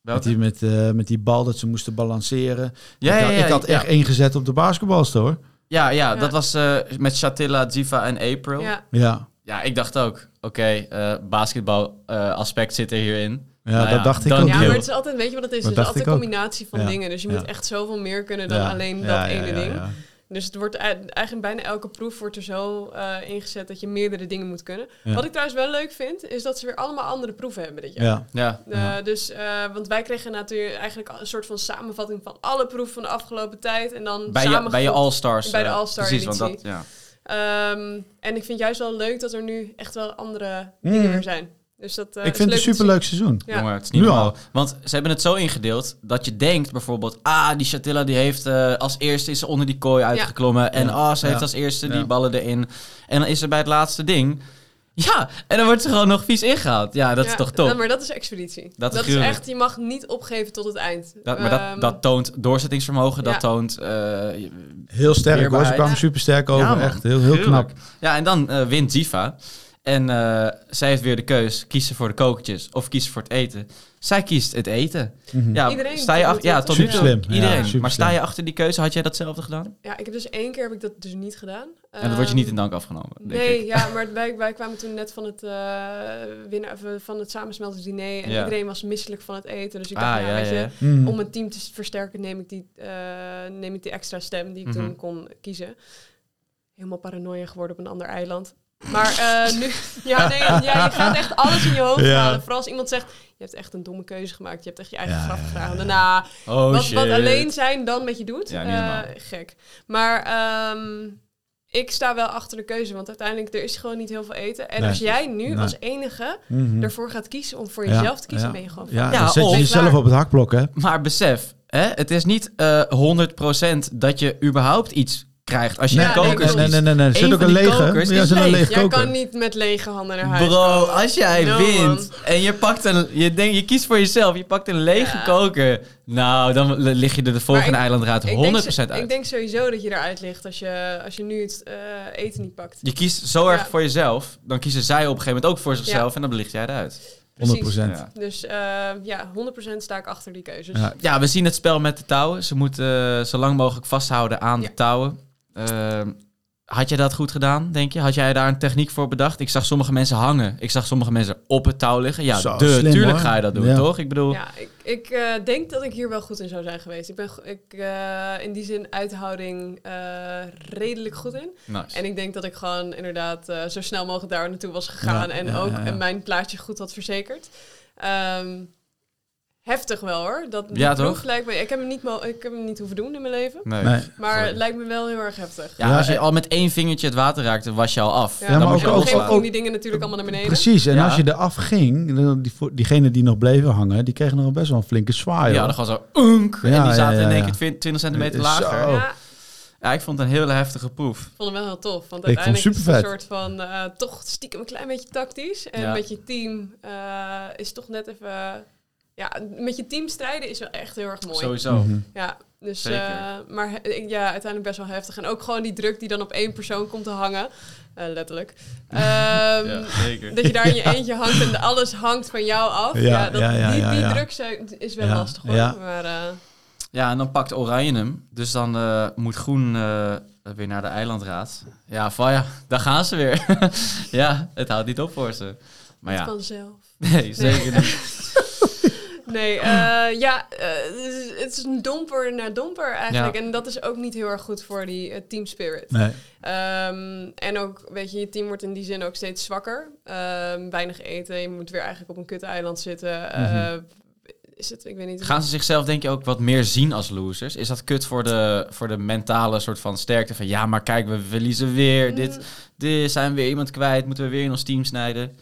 Met die, met, uh, met die bal dat ze moesten balanceren. Ja, ik, ja, ja, ik had echt ingezet op de basketbalster hoor. Ja, ja, dat was met Chatilla, Ziva en April. Ja. Ja. Ik dacht ook, oké, okay, uh, basketbal uh, aspect zit er hierin. Ja, nou dat dacht ik ook. Ja, maar het is altijd, weet je wat het is? Het is altijd een combinatie van dingen. Dus je moet echt zoveel meer kunnen dan alleen dat ene ding. Dus het wordt eigenlijk bijna elke proef wordt er zo uh, ingezet dat je meerdere dingen moet kunnen. Wat ik trouwens wel leuk vind, is dat ze weer allemaal andere proeven hebben dit jaar. Ja. ja. Dus, want wij kregen natuurlijk eigenlijk een soort van samenvatting van alle proeven van de afgelopen tijd. En dan bij je, bij je All-Stars. Bij de All-Star Precies, want dat, ja. Um, en ik vind juist wel leuk dat er nu echt wel andere mm. dingen weer zijn. Dus dat, uh, ik vind het een superleuk seizoen. Ja. Jongen, het is niet nu al. Want ze hebben het zo ingedeeld dat je denkt bijvoorbeeld... Ah, die Chatilla die heeft uh, als eerste is ze onder die kooi uitgeklommen. Ja. En ah, oh, ze heeft als eerste die ballen erin. En dan is ze bij het laatste ding... Ja, en dan wordt ze gewoon nog vies ingehaald. Ja, dat is toch top. maar dat is expeditie. Dat, is, echt, je mag niet opgeven tot het eind. Dat, maar dat, ehm, dat toont doorzettingsvermogen, dat toont... Uh, heel sterk hoor, ze kwamen super sterk over. echt heel, heel knap. Ja, en dan uh, wint Ziva. En uh, zij heeft weer de keus, kiezen voor de kokertjes of kiezen voor het eten. Zij kiest het eten. Mm -hmm. Ja, Iedereen sta je achter, ja, tot nu toe. Iedereen. Ja, maar sta je achter die keuze? Had jij datzelfde gedaan? Ja, ik heb dus één keer heb ik dat dus niet gedaan. En dat wordt je niet in dank afgenomen. nee, ja, (laughs) maar wij, wij kwamen toen net van het uh, winnen van het samensmeltingsdiner en iedereen was misselijk van het eten. Dus ik dacht, ah, ja, weet je, mm. om het team te versterken neem ik die, uh, neem ik die extra stem die ik mm -hmm. toen kon kiezen. Helemaal paranoia geworden op een ander eiland. Maar uh, nu, (laughs) ja, nee, ja, je gaat echt alles in je hoofd ja. halen. Vooral als iemand zegt, je hebt echt een domme keuze gemaakt. Je hebt echt je eigen ja, graf gedragen. Daarna, oh, wat, wat, alleen zijn dan met je doet, uh, gek. Maar um, ik sta wel achter de keuze, want uiteindelijk er is gewoon niet heel veel eten. En nee. als jij nu nee. als enige -hmm. ervoor gaat kiezen om voor jezelf te kiezen, ben je gewoon Ja, ja dan zet je jezelf op het hakblok, hè? Maar besef, hè, het is niet uh, 100% dat je überhaupt iets krijgt. Als je nee, kokers nee, nee, nee, nee, zit ook een lege. Ja, zit een lege Jij kan niet met lege handen naar huis Bro, als jij wint en je pakt een... Je, denk, je kiest voor jezelf, je pakt een lege koker. Nou, dan lig je er de volgende eilandraad 100% uit. Ik denk sowieso dat je eruit ligt als je, als je nu het uh, eten niet pakt. Je kiest zo erg voor jezelf, dan kiezen zij op een gegeven moment ook voor zichzelf en dan belicht jij eruit. 100%. Ja. Dus uh, ja, 100% sta ik achter die keuzes. Ja. ja. we zien het spel met de touwen. Ze moeten uh, zo lang mogelijk vasthouden aan de touwen. Uh, had jij dat goed gedaan, denk je? Had jij daar een techniek voor bedacht? Ik zag sommige mensen hangen. Ik zag sommige mensen op het touw liggen. Ja, Zo, de, tuurlijk ga je dat doen, toch? Ik bedoel... Ja, ik, ik uh, denk dat ik hier wel goed in zou zijn geweest. Ik ben ik, uh, in die zin uithouding uh, redelijk goed in. Nice. En ik denk dat ik gewoon inderdaad zo snel mogelijk daar naartoe was gegaan... en ook mijn plaatje goed had verzekerd. Um, heftig wel hoor. Dat ja, toch? Lijkt me, ik, heb hem niet ik heb hem niet hoeven doen in mijn leven. Nee. Maar het lijkt me wel heel erg heftig. Ja, als je al met één vingertje het water raakte, was je al af. Ja, maar ook, ook, ook, ook, die dingen natuurlijk allemaal naar beneden. Precies, en als je eraf ging, die, diegenen die nog bleven hangen, die kregen nog best wel een flinke zwaai. Ja, dan gewoon zo unk, en die zaten in één keer 20 centimeter lager. Ja, ik vond het een hele heftige proef. Ik vond hem wel heel tof. Want uiteindelijk is het een soort van uh, toch stiekem een klein beetje tactisch. En met je team uh, is toch net even ja, met je team strijden is wel echt heel erg mooi. Sowieso. Mm Ja, dus, uh, maar ja, uiteindelijk best wel heftig. En ook gewoon die druk die dan op één persoon komt te hangen. Uh, letterlijk. Um, (laughs) ja, dat je daar in je (laughs) eentje hangt en alles hangt van jou af. Ja, ja, dat, ja die, die druk is wel lastig hoor. Maar, uh, ja, en dan pakt Oranje hem. Dus dan moet Groen weer naar de eilandraad. Ja, van ja, daar gaan ze weer. (laughs) ja, het houdt niet op voor ze. Maar ja. vanzelf. Nee, zeker niet. Nee, uh, (clears throat) ja, uh, het is een domper naar domper eigenlijk. En dat is ook niet heel erg goed voor die uh, team spirit. Nee. Um, en ook, weet je, je team wordt in die zin ook steeds zwakker. Um, weinig eten, je moet weer eigenlijk op een kut eiland zitten. Mm -hmm. Is het, ik weet niet. Gaan ze zichzelf denk je ook wat meer zien als losers? Is dat kut voor de, voor de mentale soort van sterkte van... ja, maar kijk, we verliezen weer. Mm. Dit, dit zijn we weer iemand kwijt. Moeten we weer in ons team snijden?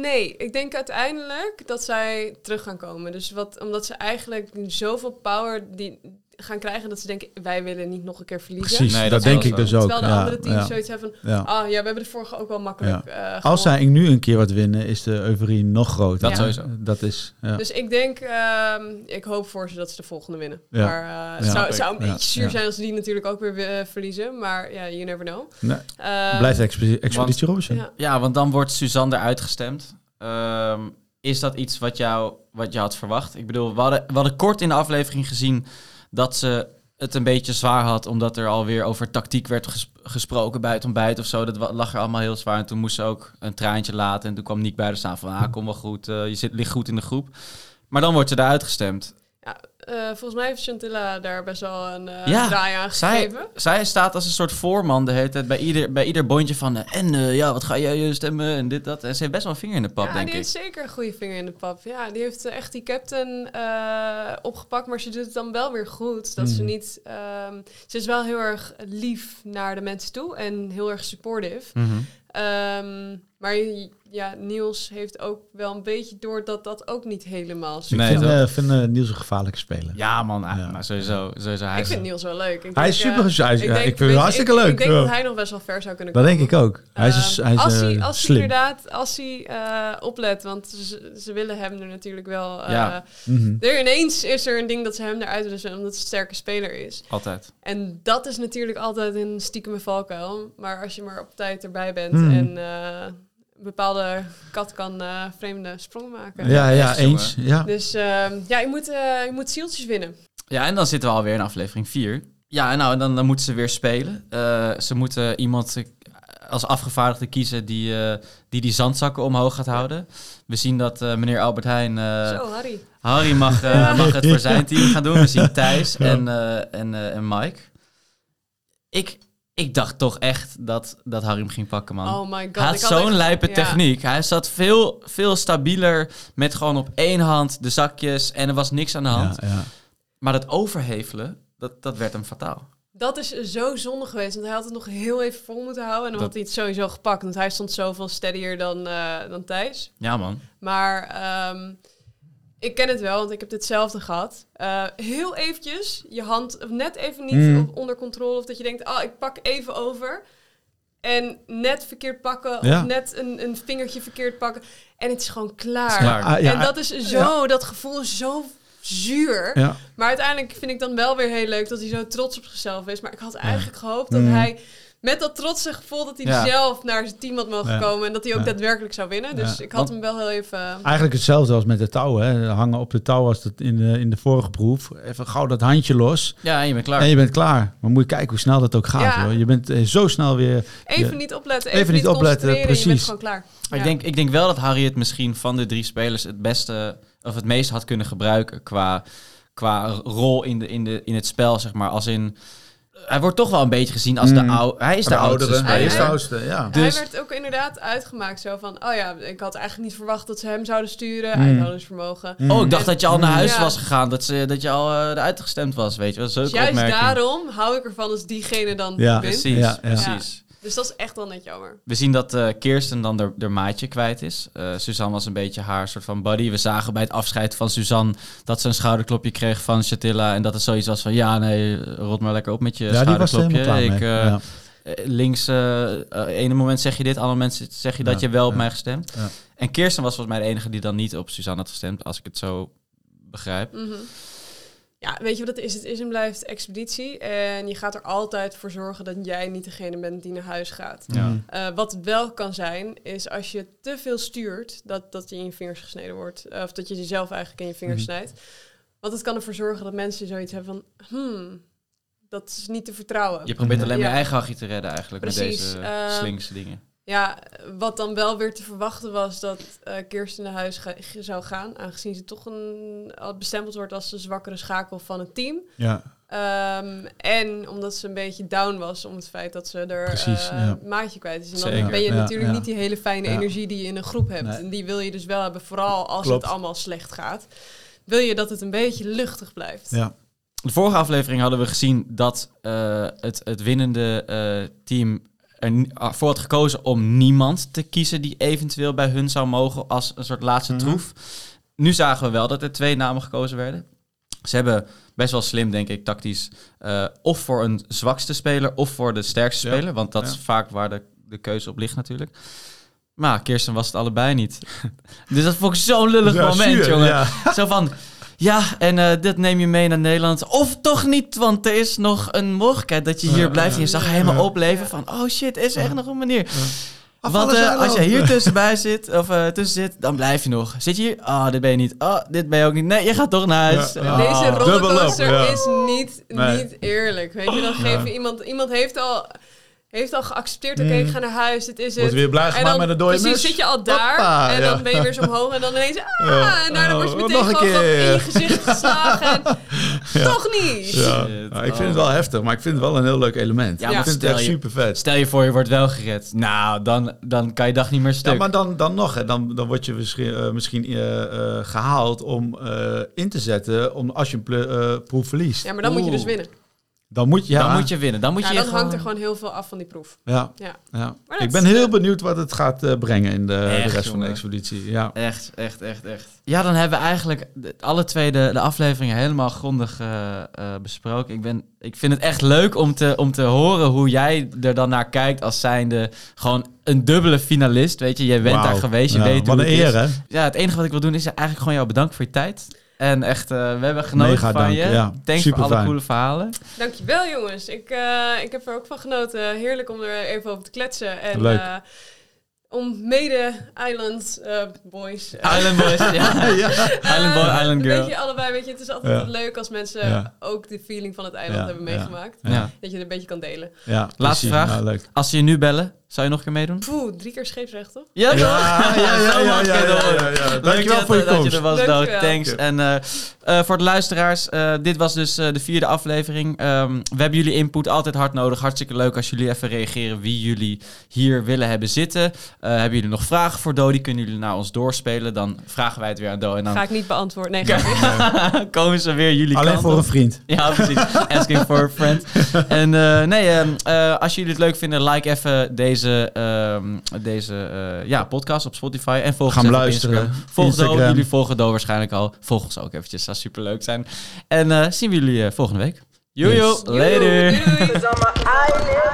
Nee, ik denk uiteindelijk dat zij terug gaan komen. Dus wat, omdat ze eigenlijk zoveel power die, gaan krijgen dat ze denken, wij willen niet nog een keer verliezen. Precies, nee, dat, denk ik dus ook. Terwijl de andere teams zoiets hebben van, ja. ah ja, we hebben de vorige ook wel makkelijk uh, Als zij nu een keer wat winnen, is de euforie nog groter. Dat sowieso. Dat is, Dus ik denk, uh, ik hoop voor ze dat ze de volgende winnen. Maar uh, het zou, zou, een beetje zuur zijn als ze die natuurlijk ook weer eh, verliezen. Maar ja, you never know. Nee. Ehm, Blijft Expeditie Robinson. Ja. want dan wordt Suzanne eruit gestemd. Um, is dat iets wat, jou, wat je had verwacht? Ik bedoel, we hadden, we hadden kort in de aflevering gezien dat ze het een beetje zwaar had, omdat er alweer over tactiek werd gesproken bij het ontbijt of zo. Dat lag er allemaal heel zwaar. En toen moest ze ook een traantje laten. En toen kwam Nick bij de staan van, ah, kom wel goed, uh, je zit, ligt goed in de groep. Maar dan wordt ze eruit gestemd. Ja, uh, volgens mij heeft Chantilla daar best wel een uh, ja, draai aan gegeven. Zij, zij staat als een soort voorman de hele tijd bij ieder, bij ieder bondje van... Uh, en ja, wat ga jij stemmen en dit, dat. En ze heeft best wel een vinger in de pap, denk ik. Ja, die heeft zeker een goede vinger in de pap. Ja, die heeft echt die captain opgepakt, maar ze doet het dan wel weer goed. Dat ze hmm. niet... Um, ze is wel heel erg lief naar de mensen toe en heel erg supportive. Mm um, maar ja, Niels heeft ook wel een beetje door dat dat ook niet helemaal zo nee, Ik vind, uh, vind uh, Niels een gevaarlijke speler. Ja, man. Ja. Maar sowieso, sowieso hij ik vind Niels wel leuk. Ik hij is super uh, ik, denk, ik vind hem hartstikke leuk. Ik denk dat hij nog best wel ver zou kunnen komen. Dat denk ik ook. Hij is, hij is als hij, als slim. Hij inderdaad, als hij oplet, want ze, ze, willen hem er natuurlijk wel... ja. Mm -hmm. er ineens is er een ding dat ze hem eruit willen zetten, omdat het een sterke speler is. Altijd. En dat is natuurlijk altijd een stiekeme valkuil. Maar als je maar op tijd erbij bent mm. en bepaalde kat kan uh, vreemde sprongen maken. Ja, ja, eens. Ja. Dus uh, ja, je moet, uh, je moet zieltjes winnen. Ja, en dan zitten we alweer in aflevering 4. Ja, en nou, dan, dan moeten ze weer spelen. Uh, ze moeten iemand als afgevaardigde kiezen die, die die zandzakken omhoog gaat houden. We zien dat meneer Albert Heijn... Zo, Harry. Harry mag, (laughs) mag het voor zijn team gaan doen. We zien Thijs en, en, en Mike. Ik, ik dacht toch echt dat, dat Harry hem ging pakken, man. Oh my god. Hij had zo'n lijpe techniek. Hij zat veel, veel stabieler met gewoon op één hand de zakjes en er was niks aan de hand. Ja, ja. Maar dat overhevelen, dat, dat werd hem fataal. Dat is zo zonde geweest, want hij had het nog heel even vol moeten houden. En dan had hij het sowieso gepakt, want hij stond zoveel steadier dan, uh, dan Thijs. Ja, man. Maar... Um, Ik ken het wel, want ik heb hetzelfde gehad. Uh, heel eventjes, je hand net even niet mm. onder controle. Of dat je denkt, oh, ik pak even over. En net verkeerd pakken, of net een, een vingertje verkeerd pakken. En het is gewoon klaar. klaar. Ah, ja. En dat is zo, dat gevoel is zo zuur. Maar uiteindelijk vind ik dan wel weer heel leuk dat hij zo trots op zichzelf is. Maar ik had eigenlijk gehoopt dat mm. hij met dat trotse gevoel dat hij zelf naar zijn team had mogen komen en dat hij ook daadwerkelijk zou winnen. Dus ik had hem wel heel even. Eigenlijk hetzelfde als met de touwen. Hangen op de touw als dat in de, in de vorige proef. Even gauw dat handje los. Ja, en je bent klaar. En je bent klaar. Maar moet je kijken hoe snel dat ook gaat. Hoor. Je bent eh, zo snel weer. Even niet opletten. Even, niet opletten. Precies. Je bent gewoon klaar. Ik, denk, ik denk wel dat Harry het misschien van de drie spelers het beste of het meest had kunnen gebruiken qua, qua rol in, de, in, de, in het spel, zeg maar. Als in hij wordt toch wel een beetje gezien als de mm. oude. Hij is de, oudste. Hij is de oudste, ja. Dus... Hij werd ook inderdaad uitgemaakt zo van... Oh ja, ik had eigenlijk niet verwacht dat ze hem zouden sturen. Mm. Uithoudingsvermogen. Mm. Oh, ik dacht dat je al naar huis was gegaan. Dat, ze, dat je al uh, eruit gestemd was, weet je. Dat is ook dus juist daarom hou ik ervan als diegene dan ja. Precies, ja, precies. Dus dat is echt wel net jammer. We zien dat uh, Kirsten dan haar maatje kwijt is. Uh, Suzanne was een beetje haar soort van buddy. We zagen bij het afscheid van Suzanne dat ze een schouderklopje kreeg van Chatilla. En dat het zoiets was van, ja nee, rot maar lekker op met je ja, schouderklopje. Ik, uh, Links, ene moment zeg je dit, andere moment zeg je dat je wel op mij gestemd. En Kirsten was volgens mij de enige die dan niet op Suzanne had gestemd, als ik het zo begrijp. Mm ja, weet je wat het is? Het is en blijft expeditie. En je gaat er altijd voor zorgen dat jij niet degene bent die naar huis gaat. Ja. Uh, wat wel kan zijn, is als je te veel stuurt, dat, dat je in je vingers gesneden wordt. of dat je jezelf eigenlijk in je vingers mhm. snijdt. Want het kan ervoor zorgen dat mensen zoiets hebben van... Hmm, dat is niet te vertrouwen. Je probeert alleen maar je eigen hachje te redden eigenlijk met deze uh, slinkse dingen. Ja, wat dan wel weer te verwachten was dat uh, Kirsten naar huis zou gaan, aangezien ze toch een, bestempeld wordt als de zwakkere schakel van het team. Ja. Um, en omdat ze een beetje down was om het feit dat ze er Precies, uh, maatje kwijt is. En dan ben je natuurlijk niet die hele fijne energie die je in een groep hebt. En die wil je dus wel hebben, vooral als het allemaal slecht gaat. Wil je dat het een beetje luchtig blijft. Ja. De vorige aflevering hadden we gezien dat uh, het, het winnende team ervoor had gekozen om niemand te kiezen die eventueel bij hun zou mogen als een soort laatste mhm. troef. Nu zagen we wel dat er twee namen gekozen werden. Ze hebben best wel slim, denk ik, tactisch. Uh, of voor een zwakste speler of voor de sterkste speler. Want dat is vaak waar de, de keuze op ligt natuurlijk. Maar Kirsten was het allebei niet. (laughs) dus dat vond ik zo'n lullig moment, jongen. Zo van, ja, en uh, dit neem je mee naar Nederland. Of toch niet, want er is nog een mogelijkheid dat je hier blijft. En je zag helemaal opleven van, oh shit, is er echt nog een manier. Want uh, als je hier (laughs) tussenbij zit, of uh, tussen zit, dan blijf je nog. Zit je hier? Ah, oh, dit ben je niet. Oh, dit ben je ook niet. Nee, je gaat toch naar huis. Ja. Deze rollercoaster is niet, niet eerlijk. Weet je, dan geef je iemand... Iemand heeft al heeft al geaccepteerd, oké, ik mm. ga naar huis, dit is het. Wordt weer blij gemaakt met een dode Precies, zit je al daar en dan ben je weer zo omhoog en dan ineens, (laughs) ah, en daarna word je oh, meteen gewoon in je gezicht geslagen (laughs) toch niet. Ja. Nou, ik vind het wel heftig, maar ik vind het wel een heel leuk element. Ja, ik vind het echt super vet. Stel je voor, je wordt wel gered. Nou, dan, dan kan je dag niet meer stuk. Ja, maar dan, dan nog, hè, dan, dan word je misschien, uh, misschien uh, uh, gehaald om in te zetten om, als je een proef verliest. Ja, maar dan moet je dus winnen. Dan moet je, ja. dan moet je winnen. Dan, moet ja, je dan hangt er gewoon heel veel af van die proef. Ja. ja. ja. Ik ben heel benieuwd wat het gaat uh, brengen in de, de rest van de expeditie. Ja. Echt, echt, echt, echt. Ja, dan hebben we eigenlijk alle twee de, de afleveringen helemaal grondig uh, uh, besproken. Ik, ben, ik vind het echt leuk om te, om te horen hoe jij er dan naar kijkt als zijnde gewoon een dubbele finalist. Weet je, jij bent daar geweest, je weet wat een eer, hè? Ja, het enige wat ik wil doen is eigenlijk gewoon jou bedanken voor je tijd. En echt, uh, we hebben genoten Mega van dank, je. Ja. Thanks Super voor alle coole verhalen. Dankjewel jongens. Ik, uh, ik heb er ook van genoten. Heerlijk om er even over te kletsen. En, Leuk. Om mede Island uh, Boys. Island Boys, ja. (laughs) ja. Island Boy, Island Girl. Weet je, allebei, weet je, het is altijd ja. leuk als mensen ook de feeling van het eiland hebben meegemaakt. Dat je het een beetje kan delen. Ja, Laatste vraag. Nou, leuk. Als ze je nu bellen, zou je nog een keer meedoen? Poeh, drie keer scheepsrecht, toch? Ja, ja, ja, ja, ja, ja, ja, Dankjewel voor je komst. Dat je er was, Dood. Thanks. En uh, uh, voor de luisteraars, uh, dit was dus uh, de vierde aflevering. Um, we hebben jullie input altijd hard nodig. Hartstikke leuk als jullie even reageren wie jullie hier willen hebben zitten. Hebben jullie nog vragen voor Do? Die kunnen jullie naar ons doorspelen. Dan vragen wij het weer aan Do. En dan Ga ik niet beantwoorden. Nee, (laughs) komen ze weer jullie Alleen voor een vriend. Ja, precies. (laughs) Asking for a friend. En nee, ehm, als jullie het leuk vinden, like even deze, ehm, deze ja, podcast op Spotify. En volg Gaan luisteren. Volg Do. Jullie volgen Do waarschijnlijk al. Volg ons ook eventjes. Dat zou super leuk zijn. En zien we jullie volgende week. Jojo, yes. later.